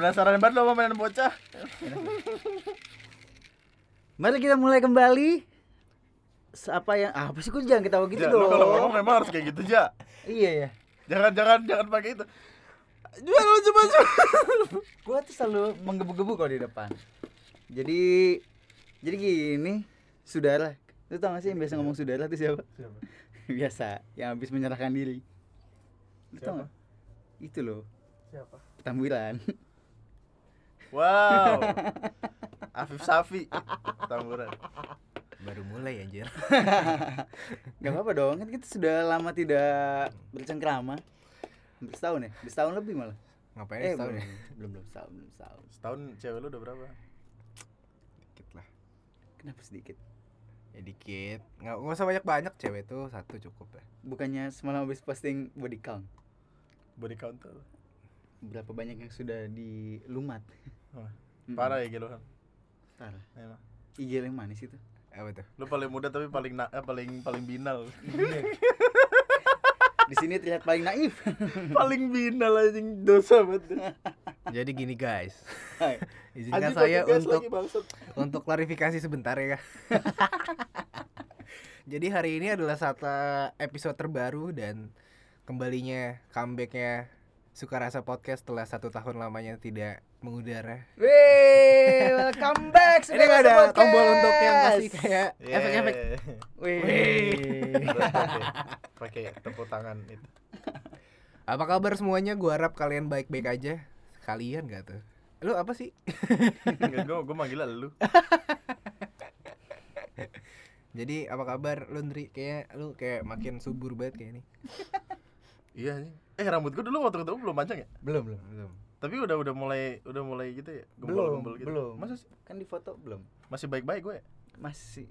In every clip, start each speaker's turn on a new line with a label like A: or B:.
A: Penasaran banget lo sama mainan bocah.
B: Mari kita mulai kembali. Apa yang ah, apa sih kok jangan ketawa gitu
A: Ja,
B: dong.
A: kalau ngomong memang harus kayak gitu, Ja.
B: Iya ya.
A: Jangan jangan jangan pakai itu. Coba lo coba coba.
B: Gua tuh selalu menggebu-gebu kalau di depan. Jadi jadi gini, saudara. Lu tau gak sih yang biasa ngomong saudara itu siapa?
A: Siapa?
B: Biasa, yang habis menyerahkan diri. Lu tau
A: Siapa?
B: gak? Itu loh,
A: Siapa?
B: tamburan.
A: Wow. Afif Safi. Tamburan.
C: Baru mulai anjir.
B: Gak apa-apa dong, kan kita sudah lama tidak bercengkrama. Hampir setahun ya? Udah setahun lebih malah.
C: Ngapain
B: Eh,
C: setahun
B: belum,
C: ya?
B: belum, belum setahun, belum setahun.
A: Setahun cewek lu udah berapa?
C: Dikit lah.
B: Kenapa sedikit?
C: Ya dikit. Nggak, nggak usah banyak-banyak cewek tuh satu cukup ya.
B: Bukannya semalam habis posting body count.
A: Body counter.
B: Berapa banyak yang sudah dilumat?
A: Wah. Parah ya gitu kan.
B: Parah.
A: Emang.
B: IG yang manis itu.
C: Apa tuh?
A: Lu paling muda tapi paling na eh, paling paling binal.
B: Di sini terlihat paling naif.
A: paling binal anjing dosa banget.
C: Jadi gini guys.
B: Hai.
C: Izinkan
A: Anjing,
C: saya untuk
A: lagi, bangsat.
C: untuk klarifikasi sebentar ya. Jadi hari ini adalah satu episode terbaru dan kembalinya comebacknya Sukarasa Podcast setelah satu tahun lamanya tidak mengudara.
B: Wih, welcome back.
C: Ini nggak ada
B: Podcast.
C: tombol untuk yang kasih kayak
A: Yeah.
C: efek-efek.
B: Wih.
A: Pakai tepuk tangan itu.
C: Apa kabar semuanya? Gua harap kalian baik-baik aja. Kalian gak tuh? Lu apa sih?
A: Enggak gua gua manggil lu.
C: Jadi apa kabar lu Ndri? Kayak lu kayak makin subur banget kayak ini.
A: Iya anjing. Eh rambut gua dulu waktu ketemu belum panjang ya?
B: Belum, belum.
C: Belum.
A: Tapi udah udah mulai udah mulai gitu ya,
B: Belum,
A: gembol-gembol gitu.
B: belum.
A: Masa sih?
B: Kan di foto belum.
A: Masih baik-baik gue ya?
B: Masih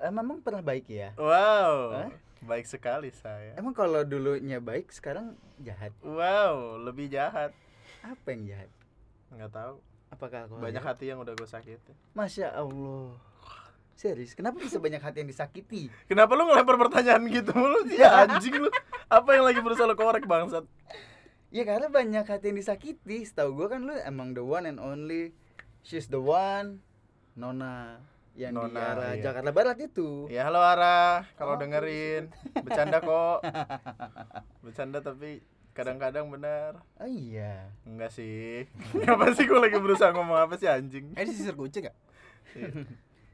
B: eh, memang pernah baik ya.
A: Wow.
B: Hah?
A: Baik sekali saya.
B: Emang kalau dulunya baik, sekarang jahat.
A: Wow, lebih jahat.
B: Apa yang jahat?
A: Nggak tahu.
B: Apakah aku
A: Banyak hati yang udah gue sakiti.
B: Masya Allah. Serius, kenapa bisa banyak hati yang disakiti?
A: Kenapa lu ngelempar pertanyaan gitu mulu sih anjing lu? Apa yang lagi berusaha lu korek bangsat?
B: Ya karena banyak hati yang disakiti. Setahu gua kan lu emang the one and only. She's the one. Nona yang di
A: Nona,
B: arah
A: iya.
B: Jakarta Barat itu.
A: Ya halo Ara, kalau
B: Oh,
A: dengerin bercanda kok. Bercanda tapi kadang-kadang benar.
B: Oh iya.
A: Enggak sih. Kenapa sih gue lagi berusaha ngomong apa sih anjing?
C: Eh, ini sisir kucing gak?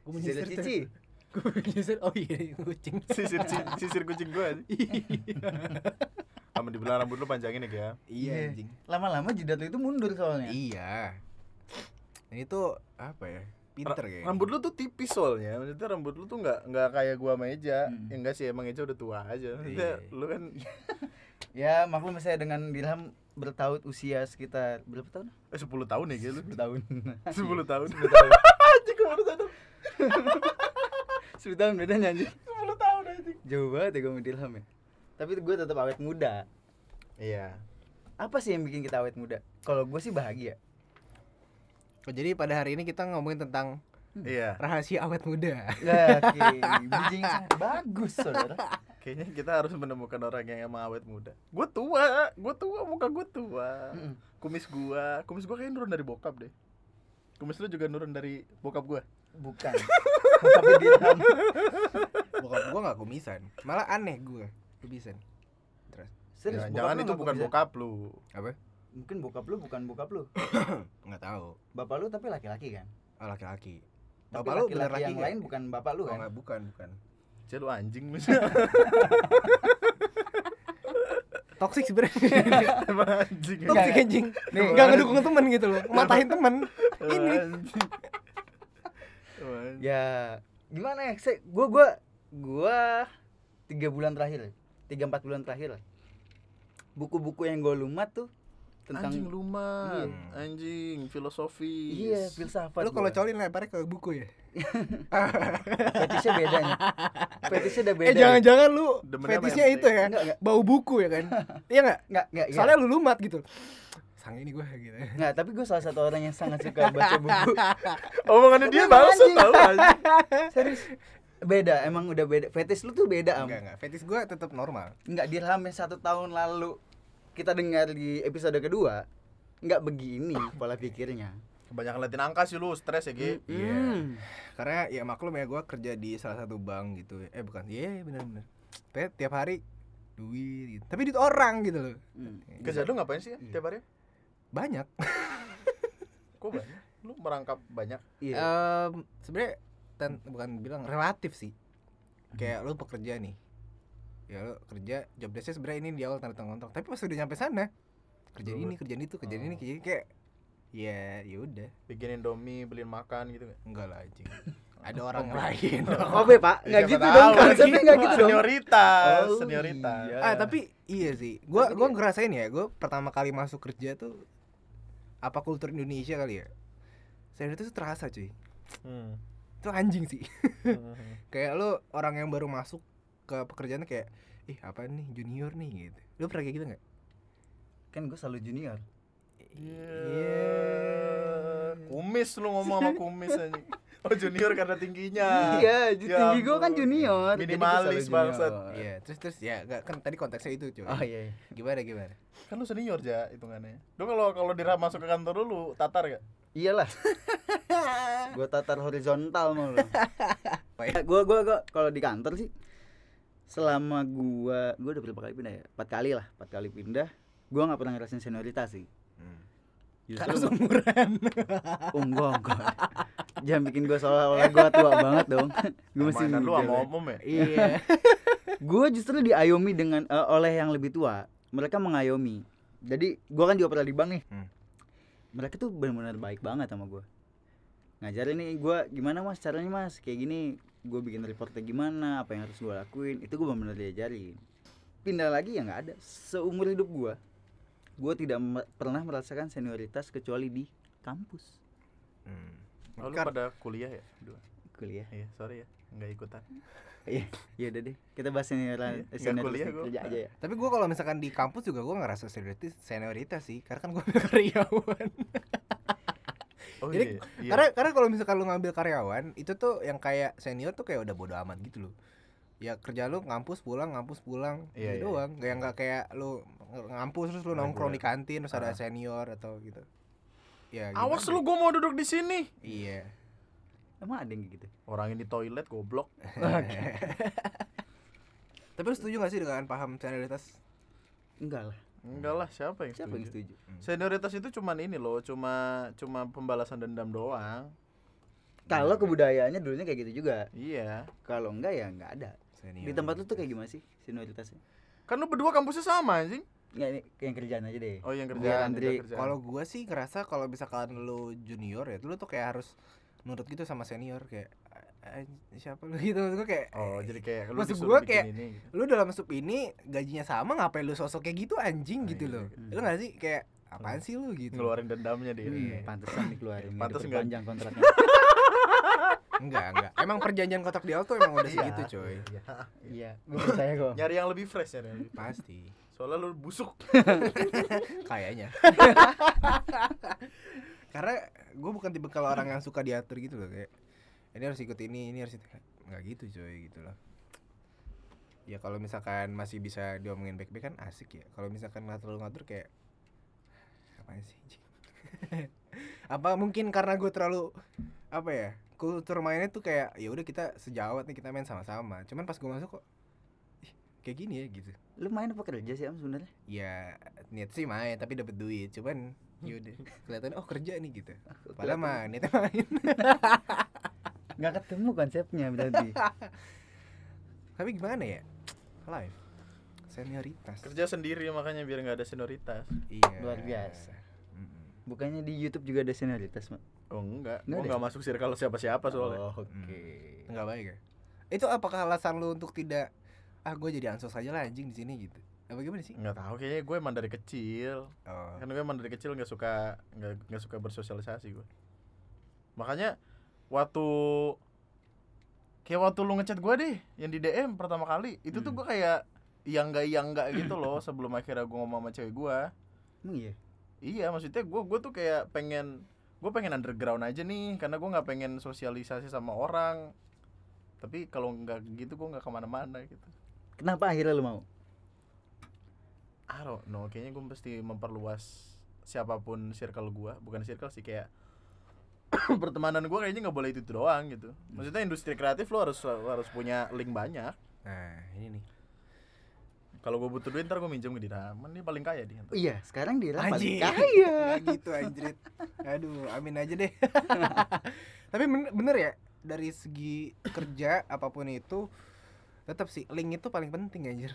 A: Iya.
B: Sisir
C: menyisir
B: cici.
C: Gua menyisir. Oh iya, kucing.
A: Sisir ci- sisir kucing gue. Kamu dibilang rambut lu panjangin ya, Gia.
C: Iya anjing.
B: Lama-lama jidat lu itu mundur soalnya.
C: Iya. Ini tuh apa ya? Pinter
A: Ra-
C: kayak.
A: Rambut lu tuh tipis soalnya. Maksudnya rambut lu tuh nggak nggak kayak gua meja.
B: Hmm.
A: Ya enggak sih emang Eja udah tua aja. Maksudnya
C: Iya.
A: lu kan
B: Ya maklum saya dengan Dilham bertaut usia sekitar berapa tahun?
A: eh 10 tahun ya gitu.
B: 10 tahun.
A: 10 tahun.
B: 10 tahun.
A: Anjing gua baru sadar.
B: 10 tahun bedanya anjing.
A: 10 tahun anjing.
B: Jauh banget ya gue sama Dilham ya. Tapi gue tetap awet muda.
A: Iya.
B: Apa sih yang bikin kita awet muda? Kalau gue sih bahagia.
C: Oh, jadi pada hari ini kita ngomongin tentang
A: Iya.
C: rahasia awet muda.
B: Ya, oke. Yang sangat bagus, saudara.
A: Kayaknya kita harus menemukan orang yang emang awet muda. Gua tua, gua tua, muka gua tua. Kumis gua, kumis gua kayaknya nurun dari bokap deh. Kumis lu juga nurun dari bokap gua.
B: Bukan. Tapi Dilham.
C: Bokap gua gak kumisan. Malah aneh gua kumisan. Terus
B: Serius,
A: Jangan,
B: bokap
A: jangan
B: lu
A: itu bukan
B: bisa?
A: bokap lu.
C: apa?
B: Mungkin bokap lu bukan bokap lu.
C: Nggak tahu.
B: Bapak lu tapi laki-laki kan?
C: Oh, laki-laki.
B: Tapi
C: Bapak lu bener
B: laki-laki yang
C: laki
B: lain bukan bapak lu
C: Oh,
B: kan?
C: nggak, bukan, bukan.
A: Cek lu anjing lu.
C: Toxic sebenarnya.
A: Anjing.
C: Toxic anjing.
B: Nih.
C: Enggak ngedukung temen gitu loh. Matahin temen. Ini.
B: Ya, gimana ya? Saya, gua gua gua tiga bulan terakhir, tiga empat bulan terakhir lah. Buku-buku yang gue lumat tuh tentang
A: anjing luman,
C: Iya.
A: anjing filosofi.
B: iya filsafat.
C: Lu kalau
B: gua.
C: coli lemparnya ke buku ya?
B: Fetisnya beda nih. Fetisnya udah beda.
C: Eh jangan-jangan lu
A: Demennya
C: fetisnya itu ya?
B: Enggak, enggak.
C: Bau buku ya kan? Iya enggak?
B: Enggak, enggak, enggak.
C: Soalnya lu lumat gitu. Sang ini gua gitu.
B: Enggak, tapi gue salah satu orang yang sangat suka baca buku.
A: Omongannya dia
B: anjing.
A: tau.
B: Serius. Beda, emang udah beda. Fetis lu tuh beda, Am.
C: Enggak, enggak. Fetis gua tetap normal.
B: Enggak dirham yang satu tahun lalu kita dengar di episode kedua nggak begini pola pikirnya
A: Kebanyakan liatin angka sih lu, stres ya, Gi.
C: Iya.
B: Hmm.
C: Karena ya maklum ya gue kerja di salah satu bank gitu. Eh bukan, iya benar-benar. Tapi tiap hari duit gitu. Tapi duit orang gitu loh.
B: Hmm.
A: Kerja lu ngapain sih ya,
C: Iya.
A: tiap hari?
C: Banyak.
A: Kok banyak? Lu merangkap banyak.
B: Iya.
C: Em, sebenarnya ten- bukan bilang relatif sih. Kayak lu pekerja nih. Ya lu kerja job desk sebenarnya ini di awal tanda tangan kontrak. Tapi pas udah nyampe sana kerjaan
A: Berubah.
C: ini, kerjaan itu, kerjaan ini,
A: Oh.
C: kerjaan ini kayak ya ya udah
A: Bikin Indomie, beliin makan gitu kan.
C: enggak lah anjing. Ada orang lain.
B: Oh, be, Pak. Nggak
A: Siapa
B: gitu dong. Konsepnya nggak gitu dong.
A: Senioritas,
B: Oh,
A: senioritas.
B: iya.
C: ah tapi iya sih gua
B: Tapi
C: gua
B: dia-
C: ngerasain ya gua pertama kali masuk kerja tuh apa kultur Indonesia kali ya saya itu tuh terasa cuy
A: Hmm.
C: itu anjing sih
A: Hmm.
C: kayak lu orang yang baru masuk ke pekerjaan kayak ih apa nih junior nih gitu lu pernah kayak gitu nggak
B: Kan gue selalu junior.
A: Iya. Kumis lu ngomong sama kumis aja. Oh junior karena tingginya.
B: Iya,
A: Ya
B: tinggi gue kan junior. gua
A: Minimalis, bangsat.
C: iya terus terus ya nggak kan tadi konteksnya itu cuy
B: Oh iya. iya.
C: gimana gimana
A: Kan lu senior ja hitungannya. Lu kalau kalau dirah masuk ke kantor lu, lu tatar gak?
B: Iyalah. gue tatar horizontal mau.
C: Baik.
B: gue gue gue kalau di kantor sih selama gua gua udah berapa kali pindah ya? Empat kali lah, empat kali pindah. Gua nggak pernah ngerasain senioritas sih.
C: karena
B: Justru
C: seumuran.
B: Oh, enggak, enggak. Jangan bikin gua seolah-olah gua tua banget dong. Gua masih
A: Mainan lu
B: muda,
A: sama omom ya?
C: iya.
B: Gue justru diayomi dengan eh, oleh yang lebih tua. Mereka mengayomi. Jadi gue kan juga pernah di bank nih.
C: Hmm.
B: mereka tuh benar-benar baik banget sama gue ngajarin nih gue gimana mas caranya mas? Kayak gini gue bikin reportnya gimana? Apa yang harus gue lakuin? Itu gue benar-benar diajarin. Pindah lagi ya nggak ada. Seumur hidup gue gue tidak me- pernah merasakan senioritas kecuali di kampus
C: Hmm.
A: Oh, lu
C: Kar-
A: pada kuliah ya? Dua.
B: kuliah
A: Iya, sorry ya. Enggak ikutan.
B: iya iya udah deh kita bahas senioritas
A: Iya, nggak
B: senioritas
A: kuliah gua.
B: kerja aja ya
C: Tapi gue kalau misalkan di kampus juga gue ngerasa senioritas, senioritas sih, karena kan gue karyawan.
A: Oh
C: Jadi,
A: iya. iya.
C: Karena karena kalau misalkan lu ngambil karyawan, itu tuh yang kayak senior tuh kayak udah bodo amat gitu loh. Ya kerja lu ngampus pulang, ngampus pulang,
A: Iya,
C: gitu
A: iya,
C: doang. Kayak nggak kayak lu ng- ngampus terus lu nongkrong di kantin terus ada
A: Ah.
C: senior atau gitu. Ya.
A: Awas
C: gimana
A: lu gua mau duduk di sini.
C: ya? Iya.
B: emang ada yang kayak gitu
A: Orang ini toilet goblok.
C: Tapi lu setuju gak sih dengan paham senioritas?
B: enggak lah
A: Enggak lah, siapa yang
B: siapa yang
A: setuju?
B: setuju
A: Senioritas itu cuman ini loh, cuma cuma pembalasan dendam doang.
B: Kalau kebudayaannya dulunya kayak gitu juga.
A: Iya.
B: Kalau enggak ya enggak ada. Di tempat lu tuh kayak gimana sih senioritasnya?
A: Kan lu berdua kampusnya sama anjing.
B: Enggak ini yang kerjaan aja deh.
A: Oh, yang kerjaan,
B: Andri.
C: Kalau gua sih ngerasa kalau misalkan lu junior ya, lu tuh kayak harus nurut gitu sama senior kayak "Ah, siapa lu gitu maksud gua kayak
A: Oh, jadi kayak lu
C: Maksud
A: bikin
C: kayak-
A: ini gitu.
C: lu dalam sup ini gajinya sama ngapain lu sosok kayak gitu anjing
A: Ah,
C: gitu
A: iya,
C: loh
A: iya.
C: lu nggak sih kayak apaan sih lu gitu
A: ngeluarin dendamnya dia.
B: Hmm,
C: Iya.
B: pantesan dikeluarin.
A: Pantes
B: panjang kontraknya.
C: Enggak enggak emang perjanjian kontrak di awal tuh emang udah
A: Iya.
C: segitu coy
A: Iya.
B: iya, gue percaya kok.
A: Nyari yang lebih fresh ya. Ren.
C: pasti
A: Soalnya lu busuk.
C: kayaknya karena gue bukan tipe kalau orang yang suka diatur gitu loh kayak ini harus ikut ini ini harus itu nggak gitu coy gitu loh ya kalau misalkan masih bisa diomongin baik-baik kan asik ya kalau misalkan nggak terlalu ngatur kayak apa sih anjing? apa mungkin karena gue terlalu apa ya kultur mainnya tuh kayak ya udah kita sejawat nih kita main sama-sama cuman pas gue masuk kok ih, kayak gini ya gitu
B: Lu main apa kerja sih Am sebenarnya?
C: ya niat sih main tapi dapat duit cuman yaudah kelihatan oh kerja nih gitu padahal mah niatnya main
B: Enggak ketemu konsepnya berarti.
C: tapi gimana ya live senioritas
A: Kerja sendiri makanya biar nggak ada senioritas.
C: iya
B: Luar biasa. Bukannya di YouTube juga ada senioritas, Mak?
A: Oh enggak,
B: Nggak
A: gua
B: ada
A: nggak masuk circle siapa-siapa soalnya.
B: Oh, oke.
C: Hmm. nggak baik ya itu apakah alasan lu untuk tidak ah gue jadi ansos aja lah anjing di sini gitu apa gimana sih
A: Nggak tahu kayaknya gue emang dari kecil.
C: oh
A: Kan gue emang dari kecil nggak suka nggak nggak suka bersosialisasi gue. Makanya waktu kayak waktu lu ngechat gue deh yang di DM pertama kali itu tuh
B: Hmm.
A: gue kayak iya enggak iya enggak gitu loh sebelum akhirnya gue ngomong sama cewek gue
B: Emang iya.
A: iya maksudnya gue gue tuh kayak pengen gue pengen underground aja nih karena gue nggak pengen sosialisasi sama orang. Tapi kalau nggak gitu gue nggak ke mana-mana gitu.
B: Kenapa akhirnya lu mau?
A: I don't know kayaknya gue mesti memperluas siapa pun circle gua. Bukan circle sih kayak pertemanan gua kayaknya nggak boleh itu, doang gitu. Maksudnya industri kreatif lo harus harus punya link banyak.
C: Nah, ini nih.
A: Kalau gua butuh duit ntar gua minjem ke Diraman dia paling kaya dia
B: iya, sekarang dia paling kaya.
C: Gitu anjrit. Aduh, amin aja deh. Tapi bener, bener ya, dari segi kerja apa pun itu tetap sih link itu paling penting anjir.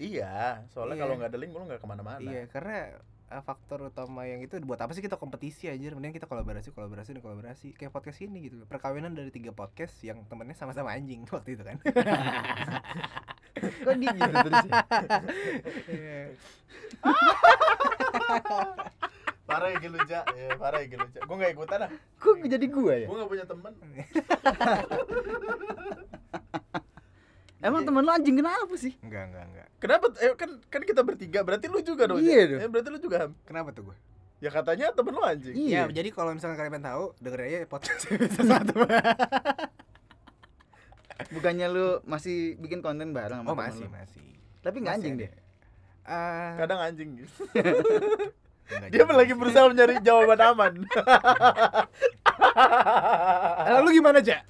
A: iya soalnya
C: Iya.
A: kalau nggak ada link lo nggak ke mana-mana
C: Iya, karena faktor utama yang itu buat apa sih kita kompetisi anjir? Mending kita kolaborasi, kolaborasi, dan kolaborasi. Kayak podcast ini gitu. Perkawinan dari tiga podcast yang temennya sama-sama anjing waktu itu kan.
B: Kok dia gitu terus ya?
A: Parah ya Giluja ya parah ya Giluja gua nggak ikutan ah
B: Kok jadi gua ya?
A: gua nggak punya teman
B: Emang teman lu anjing kenapa sih?
C: enggak, enggak, enggak.
A: Kenapa eh, kan kan kita bertiga berarti lu juga dong
B: Iya dong.
A: Ya, berarti lu juga Ham.
C: Kenapa tuh gue?
A: ya katanya temen lu anjing
B: Iya.
C: Ya, jadi kalau misalnya kalian pengen tahu, dengerin aja podcast satu.
B: Bukannya lu masih bikin konten bareng sama
C: Oh
B: temen
C: masih,
B: lu?
C: masih.
B: Tapi nggak anjing
C: ada.
B: dia.
C: Ah,
A: kadang anjing gitu dia lagi berusaha mencari jawaban aman
C: Lalu gimana, Ja?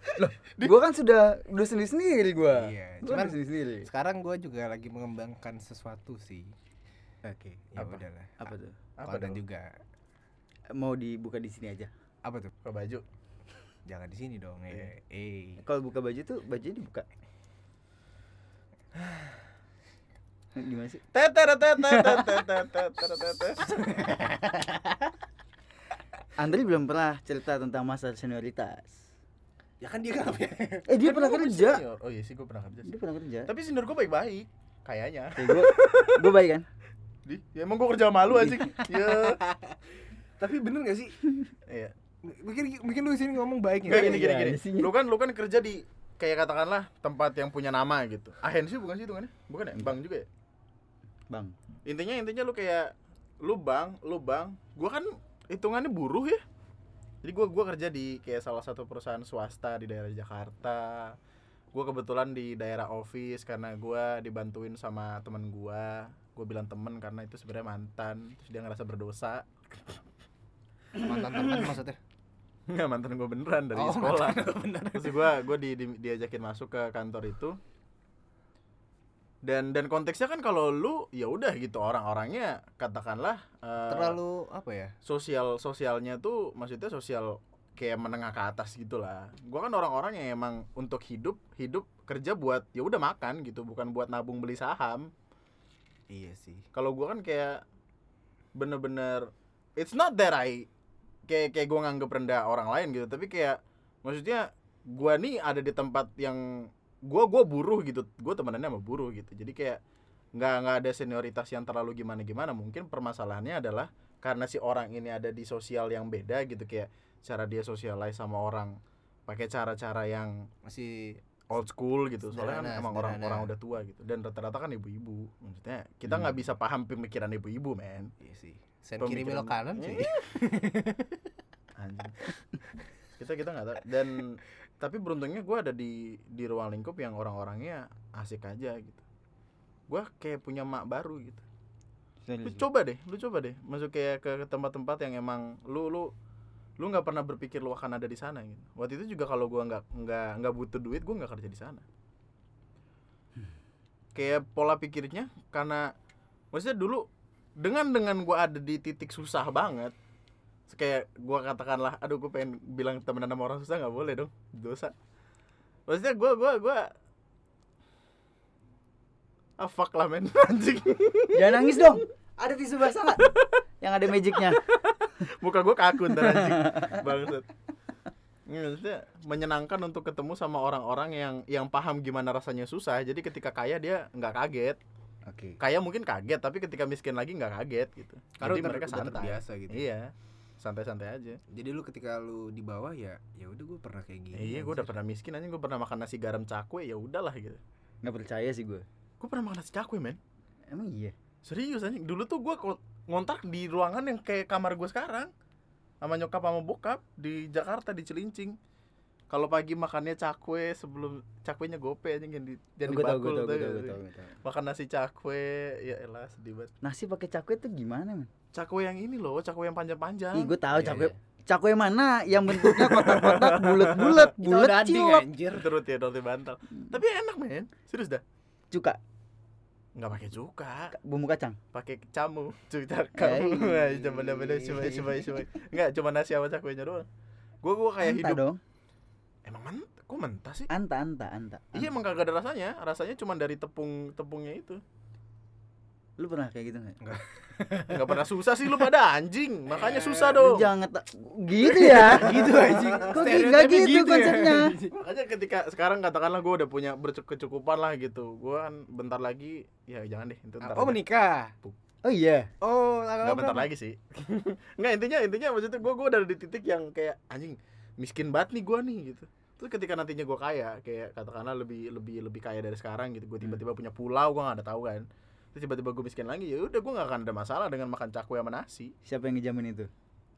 B: gue kan sudah udah sendiri sendiri gue
C: iya cuman
B: sendiri sendiri
C: sekarang gue juga lagi mengembangkan sesuatu sih.
B: Oke okay,
C: ya
A: apa?
C: udahlah
B: apa tuh?
A: Apa dan
C: juga?
B: Mau dibuka di sini aja.
C: Apa tuh?
A: Buka baju.
C: Jangan di sini dong
A: iya.
C: eh eh.
B: Kalau buka baju tuh baju dibuka? Gimana sih? Andri belum pernah cerita tentang masa senioritas
C: Ya kan dia kan
B: Eh dia
A: Kan
B: pernah kerja.
A: senior. oh iya sih gue pernah kerja sih.
B: Dia pernah kerja.
A: tapi senior gue baik-baik kayaknya
B: Kayak gua gua baik kan?
A: di ya emang gue kerja malu anjing ya
C: Tapi bener gak sih?
A: iya
C: Mungkin mungkin lu di sini ngomong baik
A: Gak
C: ya.
A: gini gini
B: Iya,
A: gini.
B: isinya.
A: Lu kan lu kan kerja di kayak katakanlah tempat yang punya nama gitu. Ahensi bukan sih hitungannya? Bukan ya? Bank juga ya?
B: Bang.
A: Intinya intinya lu kayak lu bank, lu bank. Gua kan hitungannya buruh ya. Jadi gua gua kerja di kayak salah satu perusahaan swasta di daerah Jakarta. Gua kebetulan di daerah office karena gua dibantuin sama teman gua. Gue bilang temen karena itu sebenarnya mantan, terus dia ngerasa berdosa.
C: Mantan teman maksudnya.
A: Enggak mantan gue beneran dari
C: Oh,
A: sekolah. Terus gue gue di, di- diajakin masuk ke kantor itu. Dan dan konteksnya kan kalau lu ya udah gitu orang-orangnya katakanlah eh,
C: Terlalu apa ya?
A: sosial sosialnya tuh maksudnya sosial kayak menengah ke atas gitulah. Gua kan orang-orang yang emang untuk hidup hidup kerja buat ya udah makan gitu, bukan buat nabung beli saham.
C: Iya sih.
A: Kalau gua kan kayak bener-bener it's not that I kayak kayak gua nganggep rendah orang lain gitu, tapi kayak maksudnya gua nih ada di tempat yang gua gua buruh gitu, gua temenannya sama buruh gitu. Jadi kayak nggak nggak ada senioritas yang terlalu gimana gimana. Mungkin permasalahannya adalah karena si orang ini ada di sosial yang beda gitu kayak cara dia socialize sama orang pakai cara-cara yang
C: Masih
A: old school gitu soalnya kan emang orang-orang udah tua gitu dan rata-rata kan ibu-ibu maksudnya kita
B: Hmm.
A: nggak bisa paham pemikiran ibu-ibu men
C: iya sih. Sen kiri belok kanan sih.
A: kita kita nggak tahu dan tapi beruntungnya gue ada di di ruang lingkup yang orang-orangnya asik aja gitu. Gue kayak punya mak baru gitu. Lu coba deh lu coba deh. Masuk kayak ke tempat-tempat yang emang lu lu lu nggak pernah berpikir lu akan ada di sana gitu. Waktu itu juga kalau gua nggak nggak nggak butuh duit gua nggak kerja di sana. Kayak pola pikirnya karena maksudnya dulu dengan dengan gua ada di titik susah banget kayak gua katakanlah aduh gua pengen bilang temenan sama orang susah nggak boleh dong dosa maksudnya gua gua gua ah fuck lah men anjing
B: Jangan nangis dong. Ada tisu basah nggak? Yang ada magicnya.
A: muka gue kaku ntar anjing bangsat Ini maksudnya menyenangkan untuk ketemu sama orang-orang yang yang paham gimana rasanya susah jadi ketika kaya dia nggak kaget
B: Oke.
A: kaya mungkin kaget tapi ketika miskin lagi nggak kaget gitu
C: Karena
A: jadi mereka
C: udah
A: santai
C: terbiasa gitu.
A: iya santai-santai aja
C: Jadi lu ketika lu di bawah ya ya udah gue pernah kayak gini.
A: iya gue udah pernah miskin aja gue pernah makan nasi garam cakwe ya udahlah gitu
B: Nggak percaya sih gue.
A: gue pernah makan nasi cakwe men
B: Emang iya.
A: serius anjing dulu tuh gue ngontrak di ruangan yang kayak kamar gue sekarang sama nyokap sama bokap di Jakarta di Cilincing kalau pagi makannya cakwe sebelum cakwenya gope aja yang di jadi
B: gue tau
A: bakul
B: gue tau tau
A: makan nasi cakwe ya elah sedih banget.
B: Nasi pakai cakwe tuh gimana men?
A: Cakwe yang ini loh cakwe yang panjang-panjang.
B: Ih gue tahu
C: Iya,
B: cakwe
C: iya.
B: cakwe mana? Yang bentuknya kotak-kotak bulat-bulat bulat cilok.
C: anjir.
A: itu roti roti bantal. Tapi enak men. Serius dah.
B: Cuka?
A: Nggak pakai cuka.
B: Bumbu kacang?
A: Pakai camu cuka kamu coba coba coba coba coba nggak cuma nasi sama cakwenya doang. Gua gua kayak
B: anta
A: hidup
B: dong
A: emang men kok mentah sih?
B: Anta anta anta
A: iya emang kagak ada rasanya. Rasanya cuma dari tepung tepungnya itu.
B: Lu pernah kayak gitu nggak?
A: Nggak. Pernah susah sih lu pada anjing. Makanya susah
B: lu
A: dong.
B: jangan ngeta- gitu ya?
C: Gitu anjing.
B: Kok
C: Stereotipnya
B: nggak gitu
C: ya.
B: konsepnya?
A: makanya ketika sekarang katakanlah gue udah punya berkecukupan lah gitu. Gue kan bentar lagi ya jangan deh itu ntar
C: Oh menikah.
B: oh iya?
C: Oh,
A: nggak bentar lagi sih. Nggak intinya intinya maksudnya gue gue udah di titik yang kayak anjing miskin banget nih gue nih gitu. Terus ketika nantinya gue kaya kayak katakanlah lebih lebih lebih kaya dari sekarang gitu. Gue tiba-tiba punya pulau gue nggak ada tahu kan. Terus tiba-tiba gue miskin lagi ya udah gue nggak akan ada masalah dengan makan cakwe sama nasi.
B: Siapa yang ngejamin itu?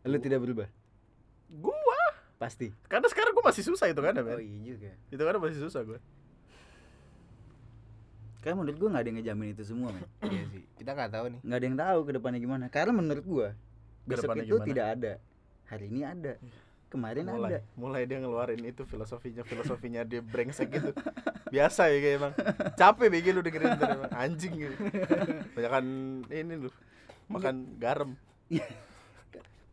B: Lu tidak berubah?
A: Gue
B: pasti.
A: Karena sekarang gue masih susah itu kan
B: oh iya juga.
A: Itu kan masih susah gue
B: karena menurut gua nggak ada yang ngejamin itu semua men.
C: Iya sih. Kita nggak tahu nih.
B: nggak ada yang tahu ke depannya gimana. Karena menurut gua besok
A: Ke depannya
B: itu
A: gimana?
B: tidak ada. Hari ini ada kemarin
A: mulai
B: ada.
A: mulai dia ngeluarin itu filosofinya filosofinya dia brengsek gitu. Biasa ya kayak emang. Capek begi lu dengerin ntar emang. Anjing gitu. Banyakan ini lu makan garam.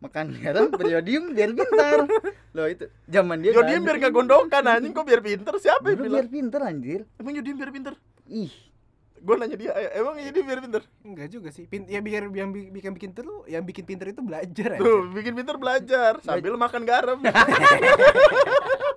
B: Makan garam periodium biar pintar. Loh itu zaman dia
A: Yodium biar gak gondokan anjing. Kok biar pinter siapa yang bilang?
B: biar pintar anjir.
A: Emang Yodium biar pinter
B: ih
A: gue nanya dia "Eh, emang Yodium biar pinter
C: Enggak juga sih. Pin ya biar yang bi- bikin bikin terus yang bikin pinter itu belajar aja.
A: tuh bikin pinter belajar sambil makan garam